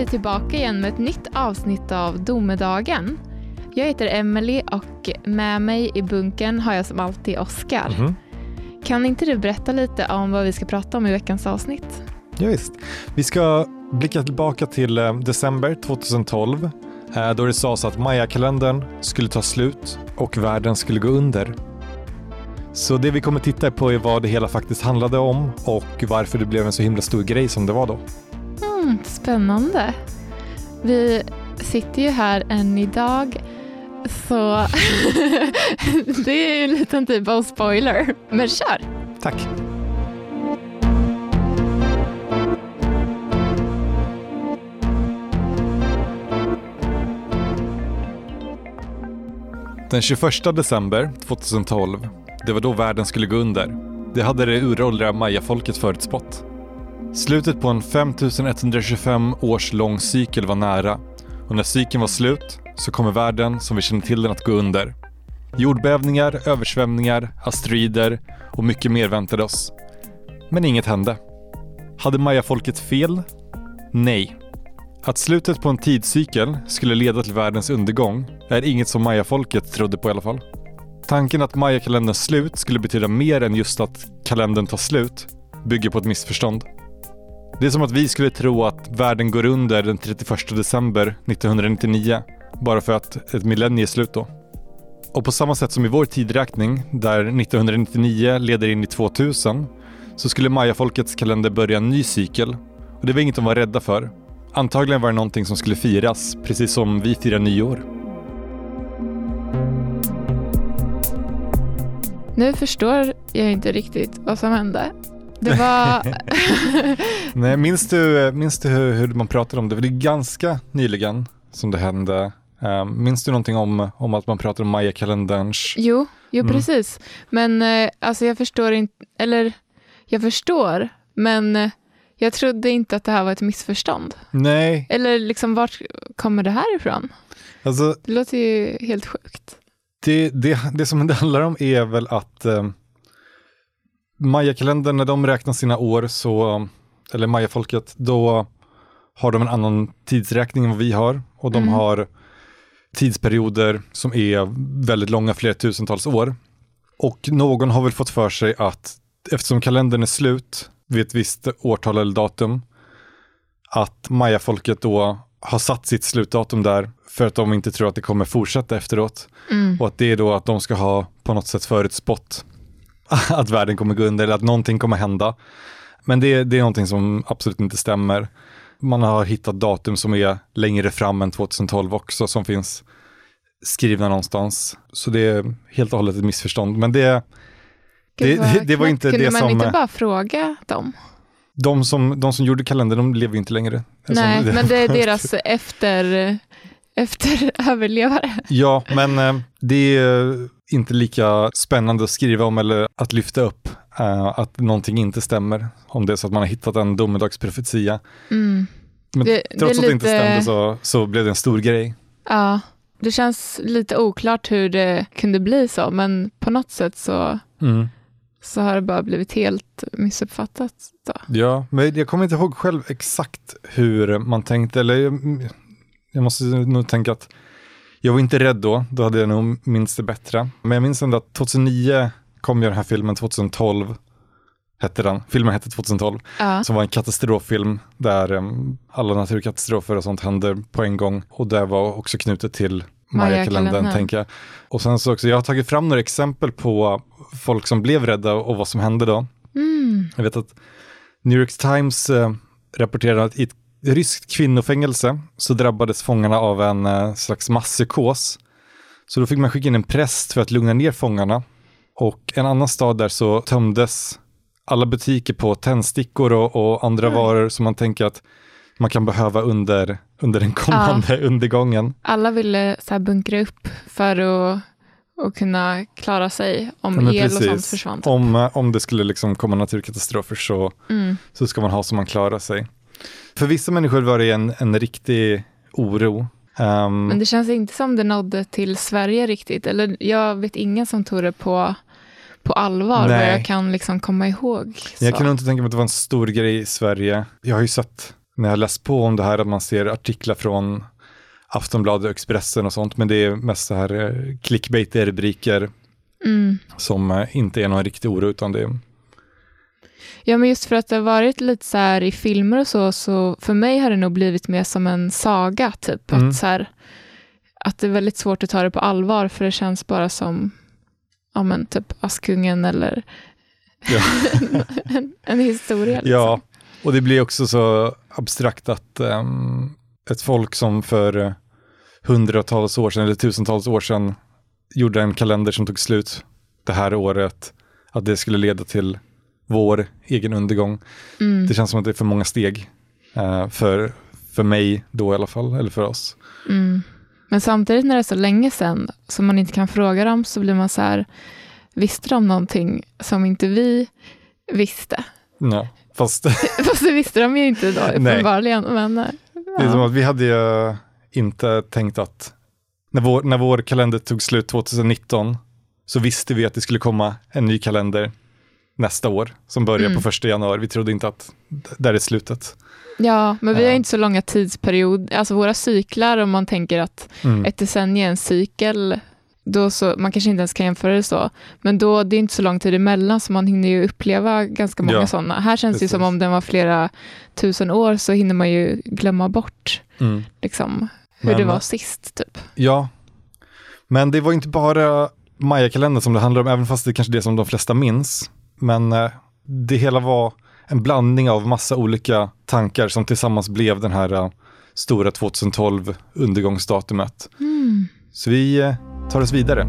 vi tillbaka igen med ett nytt avsnitt av Domedagen. Jag heter Emily och med mig i bunken har jag som alltid Oskar. Mhm. Kan inte du berätta lite om vad vi ska prata om i veckans avsnitt? Ja, visst. Vi ska blicka tillbaka till eh, december 2012 eh, då det sades att Maya-kalendern skulle ta slut och världen skulle gå under. Så det vi kommer titta på är vad det hela faktiskt handlade om och varför det blev en så himla stor grej som det var då. Mm, spännande. Vi sitter ju här än idag så det är ju en liten typ av spoiler. Men kör! Tack! Den 21 december 2012, det var då världen skulle gå under. Det hade det uråldriga mayafolket förutspått. Slutet på en 5125 års lång cykel var nära och när cykeln var slut så kommer världen som vi känner till den att gå under. Jordbävningar, översvämningar, asteroider och mycket mer väntade oss. Men inget hände. Hade mayafolket fel? Nej. Att slutet på en tidscykel skulle leda till världens undergång är inget som mayafolket trodde på i alla fall. Tanken att mayakalenderns slut skulle betyda mer än just att kalendern tar slut bygger på ett missförstånd. Det är som att vi skulle tro att världen går under den 31 december 1999 bara för att ett millennium är slut då. Och på samma sätt som i vår tidräkning, där 1999 leder in i 2000, så skulle mayafolkets kalender börja en ny cykel. Och det var inget de var rädda för. Antagligen var det någonting som skulle firas, precis som vi firar nyår. Nu förstår jag inte riktigt vad som hände. Det var... Nej, minns du, minns du hur, hur man pratade om det? För det är ganska nyligen som det hände. Um, minns du någonting om, om att man pratar om Maya-kalenderns... jo, jo Mm. precis. Men eh, alltså jag förstår inte, eller jag förstår, men eh, jag trodde inte att det här var ett missförstånd. Nej, Eller liksom vart kommer det här ifrån? alltså Det låter ju helt sjukt. det, det, det som det handlar om är väl att um, Maya-kalendern, när de räknar sina år, så, eller Maya-folket, då har de en annan tidsräkning än vad vi har. Och de Mm. har tidsperioder som är väldigt långa, flera tusentals år. Och någon har väl fått för sig att eftersom kalendern är slut vid ett visst årtal eller datum, att Maya-folket då har satt sitt slutdatum där för att de inte tror att det kommer fortsätta efteråt. Mm. Och att det är då att de ska ha på något sätt förutspått att världen kommer gå under eller att någonting kommer hända. Men det, det är någonting som absolut inte stämmer. Man har hittat datum som är längre fram än 2012 också som finns skrivna någonstans. Så det är helt och hållet ett missförstånd. Men det, det, det, det var inte Kunde det man som... inte bara fråga dem? De som, de som gjorde kalendern, de lever ju inte längre. Alltså, Nej, men det är deras efter, efter överlevare. Ja, men eh, det är inte lika spännande att skriva om eller att lyfta upp eh, att någonting inte stämmer. Om det är så att man har hittat en domedagsprofetia. Mm. Men Det- det trots är att det inte lite- stämde så, så blev det en stor grej. Ja, det känns lite oklart hur det kunde bli så, men på något sätt så, Mm. så har det bara blivit helt missuppfattat. Då. Ja, men jag kommer inte ihåg själv exakt hur man tänkte. Eller jag, jag måste nog tänka att jag var inte rädd då, då hade jag nog minst det bättre. Men jag minns ändå att 2009 kom ju den här filmen, 2012 hette den. Filmen hette 2012. Ja. som var en katastroffilm där em, alla naturkatastrofer och sånt händer på en gång. Och det var också knutet till Maya-kalendern, tänker jag. Och sen så också, jag har tagit fram några exempel på folk som blev rädda och vad som hände då. Mm. Jag vet att New York Times eh, rapporterar att i ett ryskt kvinnofängelse så drabbades fångarna av en eh, slags masspsykos. Så då fick man skicka in en präst för att lugna ner fångarna. Och en annan stad där så tömdes alla butiker på tändstickor och, och andra Oj. varor som man tänker att man kan behöva under, under den kommande undergången. Alla ville så här bunkra upp för att, att kunna klara sig om Ja, el och sånt precis. försvann. Om, eh, om det skulle liksom komma naturkatastrofer så, Mm. så ska man ha så man klarar sig. För vissa människor var det en, en riktig oro. Ehm, Men det känns inte som det nådde till Sverige riktigt. Eller jag vet ingen som tog det på, på allvar, vad Nej. jag kan liksom komma ihåg. Så. jag kan inte tänka mig att det var en stor grej i Sverige. Jag har ju sett när jag läst på om det här att man ser artiklar från Aftonbladet och Expressen och sånt, men det är mest så här eh, clickbait-rubriker Mm. som eh, inte är någon riktig oro, utan det är Ja, men just för att det har varit lite så här i filmer och så, så för mig har det nog blivit mer som en saga, typ. Mm. Att, så här, att det är väldigt svårt att ta det på allvar, för det känns bara som, ja men typ Askungen eller Ja. en, en historia. Liksom. Ja, och det blir också så abstrakt att ehm, ett folk som för hundratals år sedan eller tusentals år sedan gjorde en kalender som tog slut det här året, att det skulle leda till vår egen undergång. Mm. Det känns som att det är för många steg eh, för, för mig då i alla fall, eller för oss. Mm. Men samtidigt när det är så länge sedan som man inte kan fråga dem så blir man så här, visste de någonting som inte vi visste? Ja, fast Fast det visste de ju inte då uppenbarligen. Men, eh, det är som ja. att vi hade ju inte tänkt att när vår, när vår kalender tog slut 2019 så visste vi att det skulle komma en ny kalender nästa år som börjar Mm. på första januari. Vi trodde inte att d- där är slutet. ja, men vi har inte så långa tidsperiod, alltså våra cyklar, om man tänker att Mm. ett decennium är en cykel, då så, man kanske inte ens kan jämföra det så, men då, det är inte så lång tid emellan, så man hinner ju uppleva ganska många Ja, sådana. Här känns det precis. som om den var flera tusen år, så hinner man ju glömma bort Mm. liksom, hur Men- det var sist. Typ. Ja, men det var inte bara Maya-kalendern som det handlar om, även fast det är kanske är det som de flesta minns. Men eh, det hela var en blandning av massa olika tankar som tillsammans blev den här eh, stora 2012 undergångsdatumet. Mm. Så vi eh, tar oss vidare.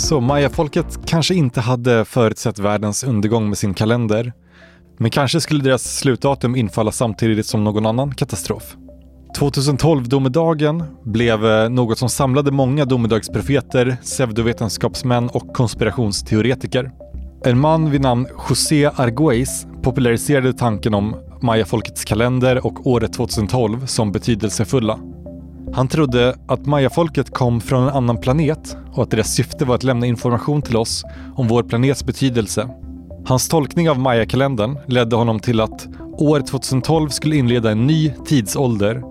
Så mayafolket kanske inte hade förutsett världens undergång med sin kalender. Men kanske skulle deras slutdatum infalla samtidigt som någon annan katastrof. 2012-domedagen blev eh, något som samlade många domedagsprofeter, pseudovetenskapsmän och konspirationsteoretiker. En man vid namn José Argüelles populariserade tanken om mayafolkets kalender och året 2012 som betydelsefulla. Han trodde att mayafolket kom från en annan planet och att deras syfte var att lämna information till oss om vår planets betydelse. Hans tolkning av mayakalendern ledde honom till att år 2012 skulle inleda en ny tidsålder.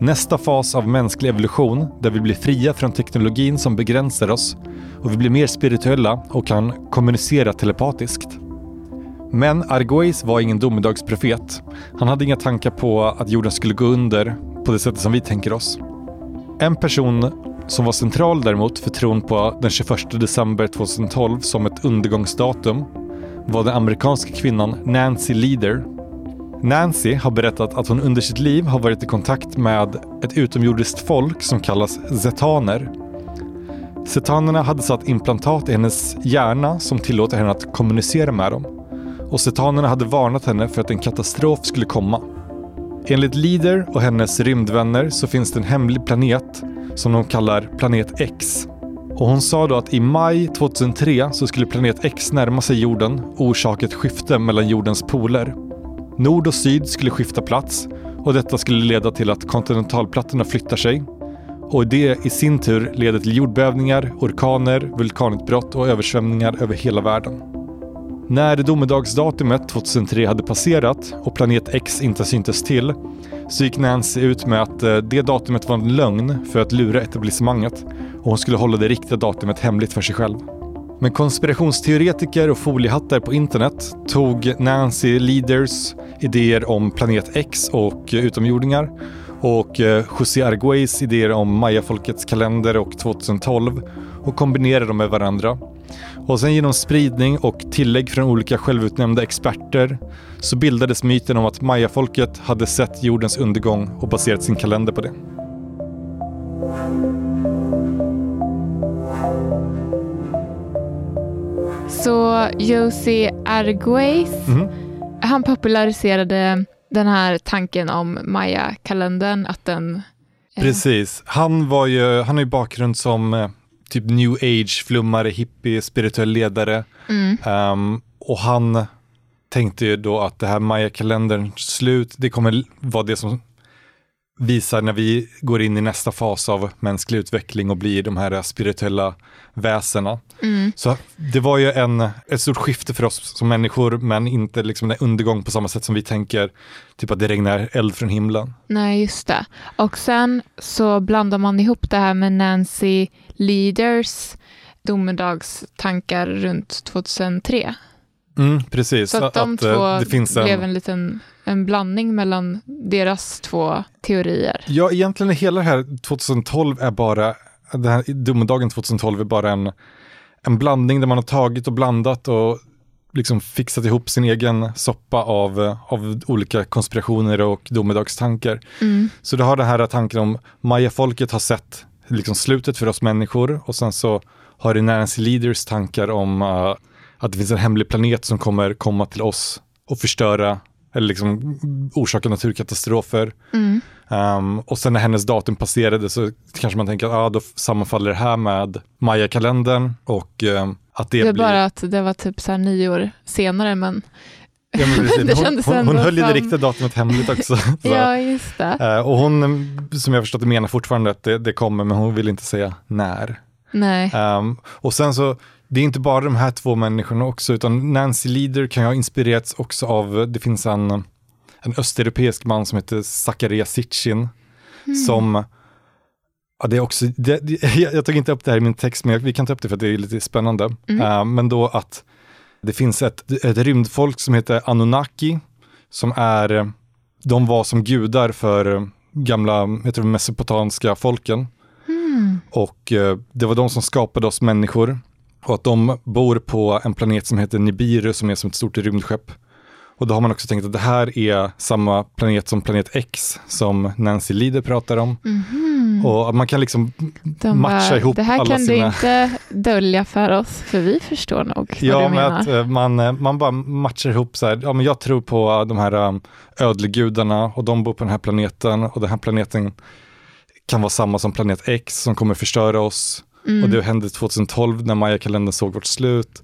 Nästa fas av mänsklig evolution där vi blir fria från teknologin som begränsar oss och vi blir mer spirituella och kan kommunicera telepatiskt. Men Argois var ingen domedagsprofet. Han hade inga tankar på att jorden skulle gå under på det sättet som vi tänker oss. En person som var central däremot för tron på den 21 december 2012 som ett undergångsdatum var den amerikanska kvinnan Nancy Leader. Nancy har berättat att hon under sitt liv har varit i kontakt med ett utomjordiskt folk som kallas zetaner. Zetanerna hade satt implantat i hennes hjärna som tillåter henne att kommunicera med dem. Och zetanerna hade varnat henne för att en katastrof skulle komma. Enligt Leader och hennes rymdvänner så finns det en hemlig planet som de kallar Planet X. Och hon sa då att i maj 2003 så skulle Planet X närma sig jorden och orsaka ett skifte mellan jordens poler. Nord och syd skulle skifta plats och detta skulle leda till att kontinentalplattorna flyttar sig. Och det i sin tur leder till jordbävningar, orkaner, vulkanutbrott och översvämningar över hela världen. När domedagsdatumet 2003 hade passerat och planet X inte syntes till så gick Nancy ut med att eh, det datumet var en lögn för att lura etablissemanget och hon skulle hålla det riktiga datumet hemligt för sig själv. Men konspirationsteoretiker och foliehattar på internet tog Nancy Leaders idéer om planet X och eh, utomjordingar och eh, José Argüelles idéer om mayafolkets kalender och 2012 och kombinerade dem med varandra och sen genom spridning och tillägg från olika självutnämnda experter så bildades myten om att mayafolket hade sett jordens undergång och baserat sin kalender på det. Så Josie Arguez, Mhm. han populariserade den här tanken om Maya-kalendern, att den... eh, Precis. Han, var ju, han har ju bakgrund som eh, typ new age-flummare, hippie, spirituell ledare. Mm, Ehm, och han tänkte ju då att det här Maya-kalenderns slut, det kommer vara det som visar när vi går in i nästa fas av mänsklig utveckling och blir de här spirituella väsena. mm, Så det var ju en, ett stort skifte för oss som människor, men inte liksom en undergång på samma sätt som vi tänker, typ att det regnar eld från himlen. nej, just det. Och sen så blandar man ihop det här med Nancy Leaders domedagstankar runt 2003. Mm, precis. Så att de eh, två det finns en, blev en liten en blandning mellan deras två teorier. Ja, egentligen är hela det här 2012 är bara, den här domedagen 2012 är bara en, en blandning där man har tagit och blandat och liksom fixat ihop sin egen soppa av, av olika konspirationer och domedagstankar. Mm, Så du har den här tanken om Maya-folket har sett liksom slutet för oss människor och sen så har du Nancy Leaders tankar om eh, att det finns en hemlig planet som kommer komma till oss och förstöra eller liksom orsaka naturkatastrofer. mm, Um, och sen när hennes datum passerade så kanske man tänker att ah, då sammanfaller det här med Maya-kalendern och um, att det, Det är blir... bara att det var typ så här nio år senare, men Ja, men hon, hon, hon höll ju det riktiga datumet hemligt också. så. ja, just det. Eh, och hon, som jag förstått det, menar fortfarande att det, det kommer, men hon vill inte säga när. Nej. Um, och sen så, det är inte bara de här två människorna också, utan Nancy Leader kan ha inspirerats också av, det finns en, en östeuropeisk man som heter Zacharias Sitchin, som, ja det är också, det, jag, jag tog inte upp det här i min text, men jag, vi kan ta upp det för att det är lite spännande. Uh, men då att det finns ett, ett rymdfolk som heter Anunnaki, som är, de var som gudar för gamla, tror mesopotamiska folken. Och eh, det var de som skapade oss människor. Och att de bor på en planet som heter Nibiru som är som ett stort rymdskepp. Och då har man också tänkt att det här är samma planet som planet X som Nancy Leader pratar om. Och att man kan liksom De matcha bara, ihop det här alla kan sina- du inte dölja för oss, för vi förstår nog vad Ja, du men menar. att eh, man, eh, man bara matchar ihop så här, ja men jag tror på eh, de här ödlegudarna och de bor på den här planeten och den här planeten kan vara samma som planet X som kommer förstöra oss. Mm. Och det hände 2012 när Maya-kalendern såg vårt slut.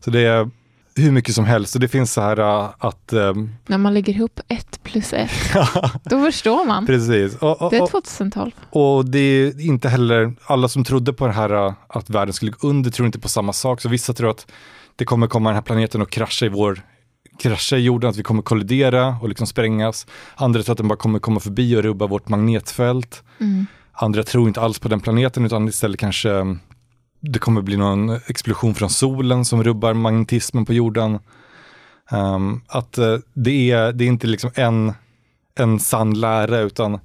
Så det är hur mycket som helst och det finns så här uh, att, um, När man lägger ihop ett plus ett, då förstår man. precis. Och, och, Det är och, 2012. och det är inte heller, alla som trodde på det här uh, att världen skulle gå under tror inte på samma sak. Så vissa tror att det kommer komma den här planeten och krascha i vår krascha i jorden, att vi kommer kollidera och liksom sprängas. Andra tror att den bara kommer komma förbi och rubba vårt magnetfält. Mm. Andra tror inte alls på den planeten utan istället kanske mm, det kommer bli någon explosion från solen som rubbar magnetismen på jorden. Um, att eh, det, är, det är inte liksom en, en sann lära utan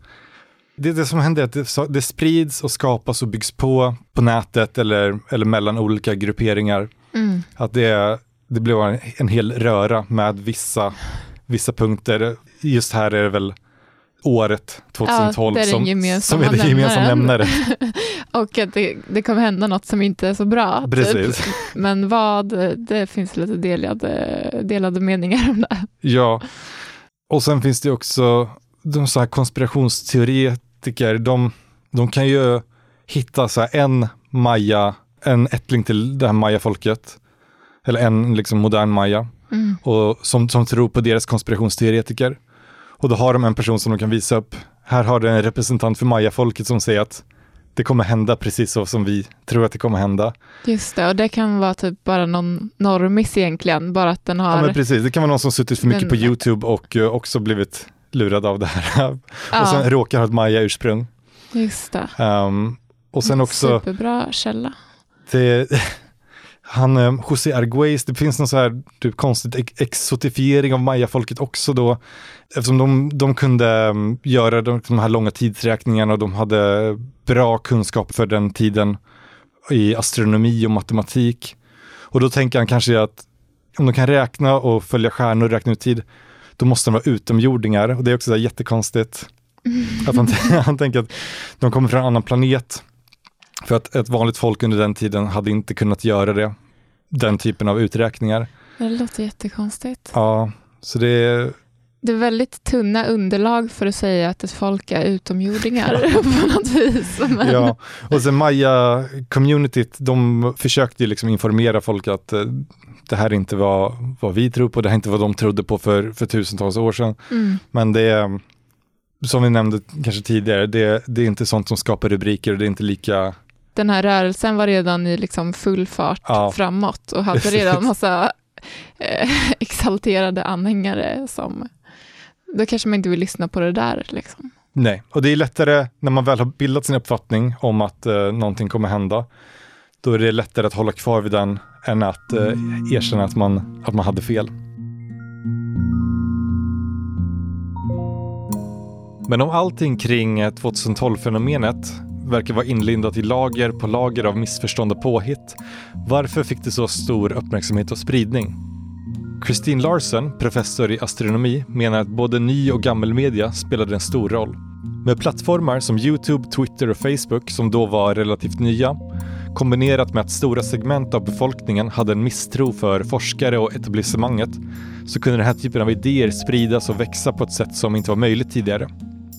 det, det som händer är att det, det sprids och skapas och byggs på på nätet eller, eller mellan olika grupperingar. Mm. Att det, det blir en, en hel röra med vissa, vissa punkter. Just här är det väl året 2012 det är den som, som är det gemensamma nämnaren. nämnare. Och att det, det kommer hända något som inte är så bra. Precis. Typ. Men vad, det finns lite delade, delade meningar om det. Ja, och sen finns det också de så här konspirationsteoretiker, de, de kan ju hitta så en Maya, en ättling till det här Maya-folket, eller en liksom modern Maya, Mm. och som, som tror på deras konspirationsteoretiker. Och då har de en person som de kan visa upp. Här har du en representant för Maya-folket som säger att det kommer hända precis så som vi tror att det kommer hända. Just det, och det kan vara typ bara någon normis egentligen, bara att den har... Ja men precis, det kan vara någon som suttit för mycket Den- på YouTube och eh, också blivit lurad av det här. Ja, och sen råkar ha ett Maya-ursprung. just det. Ehm, och sen också, Superbra källa. det, han, eh, José Arguez, det finns någon så här typ, konstigt ex- exotifiering av Maya-folket också då. Eftersom de, de kunde mm, göra de, de här långa tidsräkningarna och de hade bra kunskap för den tiden i astronomi och matematik. Och då tänker han kanske att om de kan räkna och följa stjärnor och räkna ut tid, då måste de vara utomjordingar. Och det är också så jättekonstigt. Att han, han tänker att de kommer från en annan planet. För att ett vanligt folk under den tiden hade inte kunnat göra det. Den typen av uträkningar. Det låter jättekonstigt. Ja, så det är, Det är väldigt tunna underlag för att säga att ett folk är utomjordingar på något vis. Men, ja. Och sen Maya-communityt, de försökte ju liksom informera folk att eh, det här inte var vad vi tror på, det här inte vad de trodde på för, för tusentals år sedan. Mm. Men det är, som vi nämnde kanske tidigare, det, det är inte sånt som skapar rubriker och det är inte lika Den här rörelsen var redan i liksom full fart Ja. framåt och hade redan massa eh, exalterade anhängare som då kanske man inte vill lyssna på det där. Liksom. Nej, och det är lättare när man väl har bildat sin uppfattning om att eh, någonting kommer hända. Då är det lättare att hålla kvar vid den än att eh, erkänna att man, att man hade fel. Men om allting kring eh, 2012-fenomenet verkar vara inlindat i lager på lager av missförstånd och påhitt, varför fick det så stor uppmärksamhet och spridning? Christine Larsen, professor i astronomi, menar att både ny och gammelmedia spelade en stor roll. Med plattformar som Youtube, Twitter och Facebook, som då var relativt nya, kombinerat med att stora segment av befolkningen hade en misstro för forskare och etablissemanget, så kunde den här typen av idéer spridas och växa på ett sätt som inte var möjligt tidigare.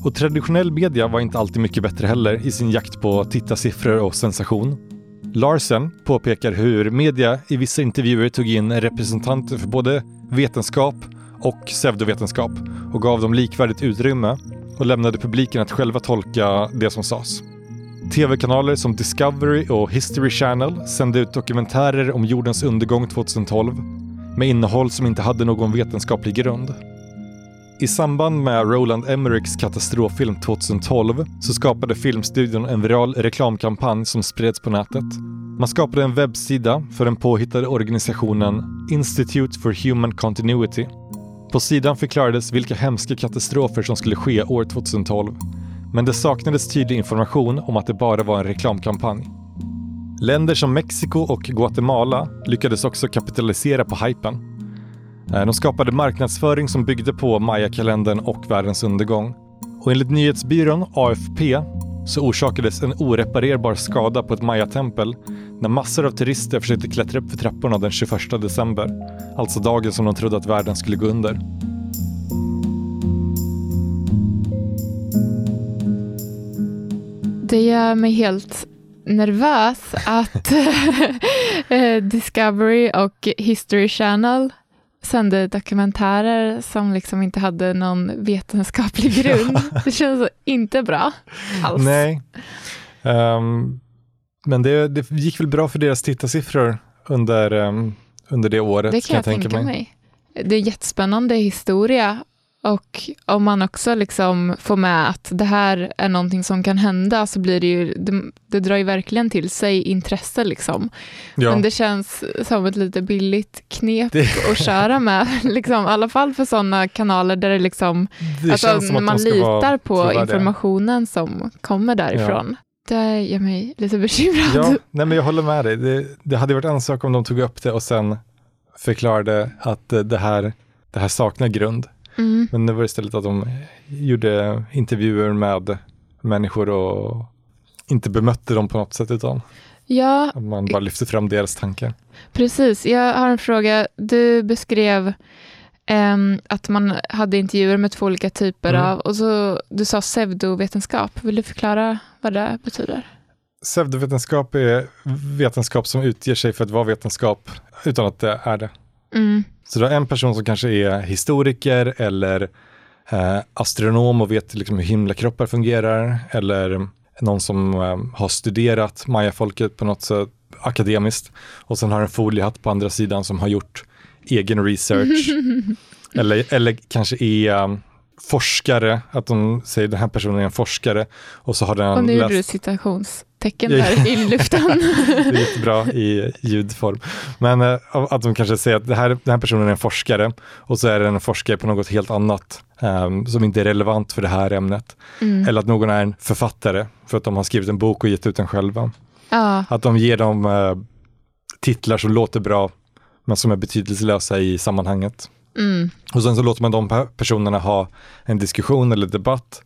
Och traditionell media var inte alltid mycket bättre heller i sin jakt på tittarsiffror och sensation. Larsen påpekar hur media i vissa intervjuer tog in representanter för både vetenskap och pseudovetenskap och gav dem likvärdigt utrymme och lämnade publiken att själva tolka det som sades. TV-kanaler som Discovery och History Channel sände ut dokumentärer om jordens undergång 2012 med innehåll som inte hade någon vetenskaplig grund. I samband med Roland Emmerichs katastroffilm 2012 så skapade filmstudion en viral reklamkampanj som spreds på nätet. Man skapade en webbsida för den påhittade organisationen Institute for Human Continuity. På sidan förklarades vilka hemska katastrofer som skulle ske år 2012. Men det saknades tydlig information om att det bara var en reklamkampanj. Länder som Mexiko och Guatemala lyckades också kapitalisera på hypen. Eh, de skapade marknadsföring som byggde på Maya-kalendern och världens undergång. Och enligt nyhetsbyrån AFP så orsakades en oreparerbar skada på ett Maya-tempel när massor av turister försökte klättra upp för trapporna den 21 december. Alltså dagen som de trodde att världen skulle gå under. Det gör mig helt nervös att eh, Discovery och History Channel sände dokumentärer som liksom inte hade någon vetenskaplig grund. Det känns inte bra alls. Nej. Ehm, men det, det gick väl bra för deras tittarsiffror under, ehm, under det året. Det kan jag tänka mig. Det är jättespännande historia och om man också liksom får med att det här är någonting som kan hända så blir det ju, det, det drar ju verkligen till sig intresse liksom. Ja. Men det känns som ett lite billigt knep Det- att köra med, liksom, i alla fall för sådana kanaler där det liksom, det alltså, man vara litar på informationen som kommer därifrån. Det gör mig lite bekymrad. Ja, nej men jag håller med dig. Det, det hade varit en sak om de tog upp det och sen förklarade att det här, det här saknar grund. Mm. Men det var istället att de gjorde intervjuer med människor och inte bemötte dem på något sätt utan Ja, att man bara lyfte fram deras tankar. Precis, jag har en fråga. Du beskrev ehm, att man hade intervjuer med två olika typer Mm. av, och så du sa pseudovetenskap. Vill du förklara vad det betyder? Pseudovetenskap är vetenskap som utger sig för att vara vetenskap utan att det är det. Mm. Så du har en person som kanske är historiker eller eh, astronom och vet liksom hur himlakroppar fungerar eller någon som eh, har studerat mayafolket på något sätt akademiskt och sen har en foliehatt på andra sidan som har gjort egen research eller, eller kanske är eh, forskare, att de säger den här personen är en forskare och så har den Och nu gjorde du läst Ja, där i luften. det är jättebra i ljudform. Men eh, att de kanske säger att det här, den här personen är en forskare och så är det en forskare på något helt annat ehm, som inte är relevant för det här ämnet. Mm. Eller att någon är en författare för att de har skrivit en bok och gett ut den själva. Ja, Att de ger dem eh, titlar som låter bra men som är betydelselösa i sammanhanget. Mm. Och sen så låter man de pe- personerna ha en diskussion eller debatt.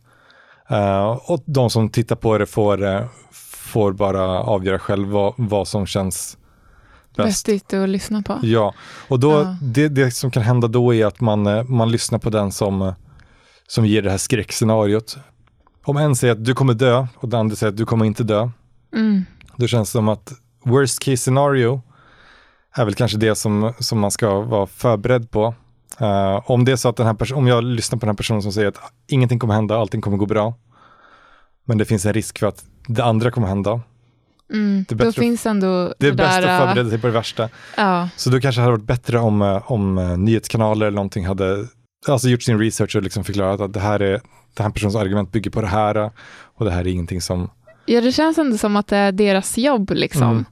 Eh, och de som tittar på det får, eh, får bara avgöra själv vad, vad som känns bäst. Vettigt att lyssna på. Ja, och då, Ja. det, det som kan hända då är att man, eh, man lyssnar på den som, eh, som ger det här skräckscenariot. Om en säger att du kommer dö och den andra säger att du kommer inte dö, Mm. då känns det som att worst case scenario är väl kanske det som, som man ska vara förberedd på. Eh, om det är så att den här person, om jag lyssnar på den här personen som säger att ingenting kommer hända, allting kommer gå bra, men det finns en risk för att det andra kommer hända. Mm. Det är Då bättre- finns ändå Det är bäst där, att äh, förbereda sig på det värsta. Ja, Så då kanske det hade varit bättre om, eh, om eh, nyhetskanaler eller någonting hade alltså gjort sin research och liksom förklarat att det här är den här personens argument bygger på det här och det här är ingenting som... ja, det känns ändå som att det är deras jobb. liksom. Mm.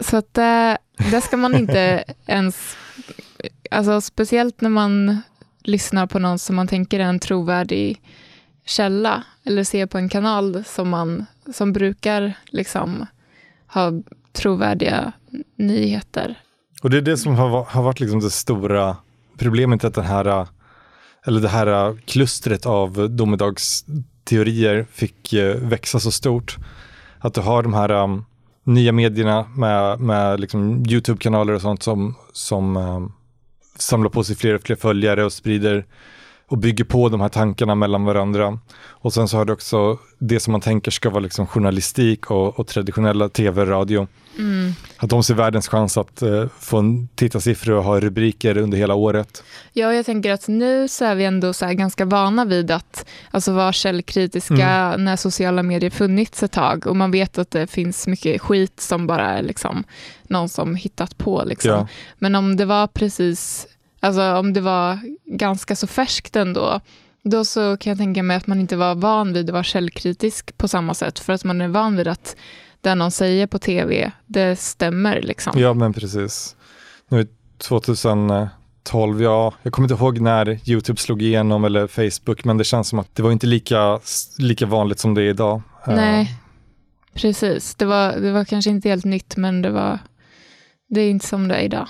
Så att det, det ska man inte ens... Alltså, speciellt när man lyssnar på någon som man tänker är en trovärdig källa eller se på en kanal som, man, som brukar liksom ha trovärdiga nyheter. Och det är det som har, har varit liksom det stora problemet att den här, eller det här klustret av domedagsteorier fick eh, växa så stort. Att du har de här um, nya medierna med, med liksom YouTube-kanaler och sånt som, som um, samlar på sig fler och fler följare och sprider och bygger på de här tankarna mellan varandra. Och sen så har du också det som man tänker ska vara liksom journalistik och, och traditionella tv och radio. Mm. Att de ser världens chans att eh, få en tittarsiffror och ha rubriker under hela året. Ja, jag tänker att nu så är vi ändå så ganska vana vid att alltså vara källkritiska Mm. när sociala medier funnits ett tag och man vet att det finns mycket skit som bara är liksom någon som hittat på. Liksom. Ja. Men om det var precis, alltså om det var ganska så färskt ändå, då så kan jag tänka mig att man inte var van vid att vara källkritisk på samma sätt, för att man är van vid att det någon säger på tv, det stämmer liksom. ja, men precis. Nu är 2012, ja, jag kommer inte ihåg när YouTube slog igenom eller Facebook, men det känns som att det var inte lika, lika vanligt som det är idag. Eh, Nej, precis. Det var, det var kanske inte helt nytt, men det var det är inte som det är idag.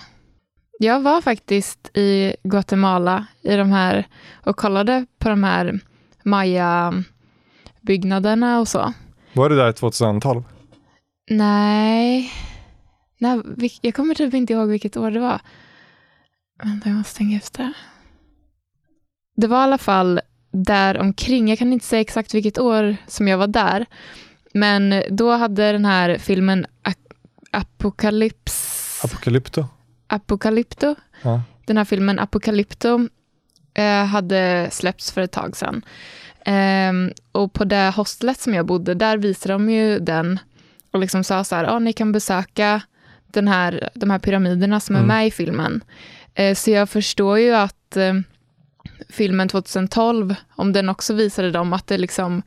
Jag var faktiskt i Guatemala i de här och kollade på de här Maya-byggnaderna och så. Var det där 2012? Nej, Nej jag kommer typ inte ihåg vilket år det var. Vänta, jag måste tänka efter. Det var i alla fall där omkring. Jag kan inte säga exakt vilket år som jag var där. Men då hade den här filmen Ak- Apocalyps... Apocalypto. Ja. Den här filmen Apocalypto eh, hade släppts för ett tag sedan. Ehm, och på det hostelet som jag bodde, där visade de ju den och liksom sa så här, ah, ni kan besöka den här, de här pyramiderna som är Mm. med i filmen. Eh, så jag förstår ju att eh, filmen 2012, om den också visade dem att det liksom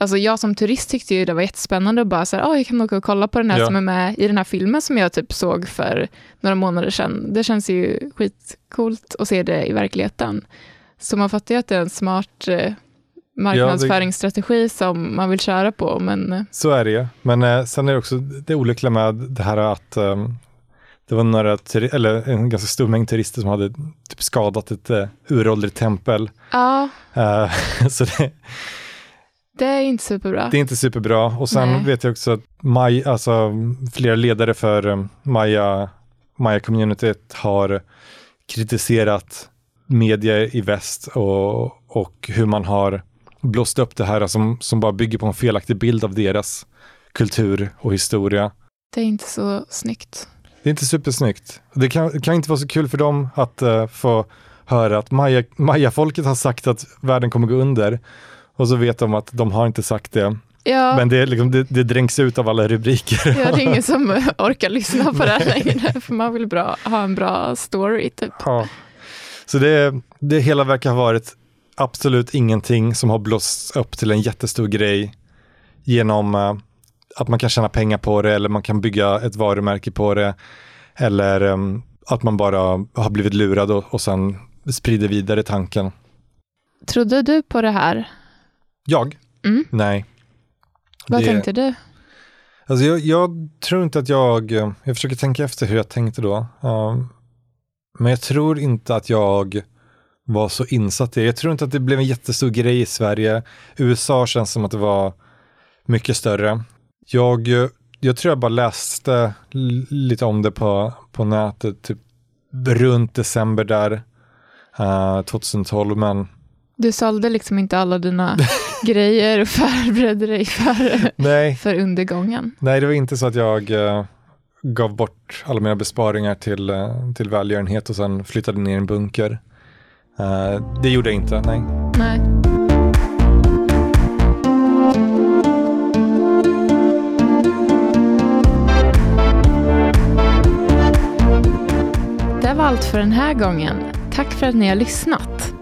Alltså jag som turist tyckte ju det var jättespännande och bara så här, oh, jag kan åka och kolla på den här Ja. som är med i den här filmen som jag typ såg för några månader sedan. Det känns ju skitcoolt att se det i verkligheten. Så man fattar ju att det är en smart eh, marknadsföringsstrategi som man vill köra på, men eh, Så är det ju. Men eh, sen är det också det olyckliga med det här att ehm, det var några, eller en ganska stor mängd turister som hade typ skadat ett uh, uråldrigt tempel. ja, Eh, så det, det är inte superbra. det är inte superbra. Och sen Nej. vet jag också att Maj, alltså, flera ledare för um, Maya, Maya-communityt har kritiserat media i väst och, och hur man har blåst upp det här som, som bara bygger på en felaktig bild av deras kultur och historia. Det är inte så snyggt. Det är inte supersnyggt. Det kan, kan inte vara så kul för dem att eh, få höra att Maya, Maya-folket har sagt att världen kommer gå under. Och så vet de att de har inte sagt det. Ja, Men det, liksom, det, det dränks ut av alla rubriker. ja, det är ingen som orkar lyssna på det här längre, för man vill bra, ha en bra story typ. Ja. Så det, det hela verkar ha varit absolut ingenting som har blåsts upp till en jättestor grej genom eh, att man kan tjäna pengar på det eller man kan bygga ett varumärke på det. Eller em, att man bara har blivit lurad och, och sen sprider vidare tanken. Trodde du på det här? Jag? Mm. Nej. Vad Det- tänkte du? Alltså jag, jag tror inte att jag, jag försöker tänka efter hur jag tänkte då. Um, men jag tror inte att jag var så insatt i det. Jag tror inte att det blev en jättestor grej i Sverige. USA känns som att det var mycket större. Jag, jag tror jag bara läste lite om det på, på nätet, typ runt december där, uh, 2012, men du sålde liksom inte alla dina grejer och förberedde dig för, Nej. för undergången. Nej, det var inte så att jag uh, gav bort alla mina besparingar till, uh, till välgörenhet och sen flyttade ner i en bunker. Uh, det gjorde jag inte, nej. Nej. Det var allt för den här gången. Tack för att ni har lyssnat.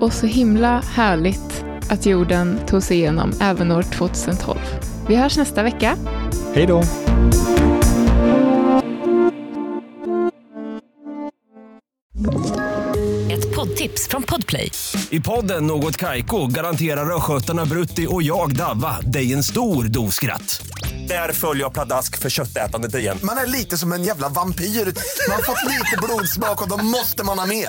Och så himla härligt att jorden tog sig igenom även år 2012. Vi hörs nästa vecka. Hej då! Ett poddtips från Podplay. I podden Något Kaiko garanterar östgötarna Brutti och jag, Davva, dig en stor dos skratt. Där följer jag pladask för köttätandet igen. Man är lite som en jävla vampyr. Man har fått lite blodsmak och då måste man ha mer.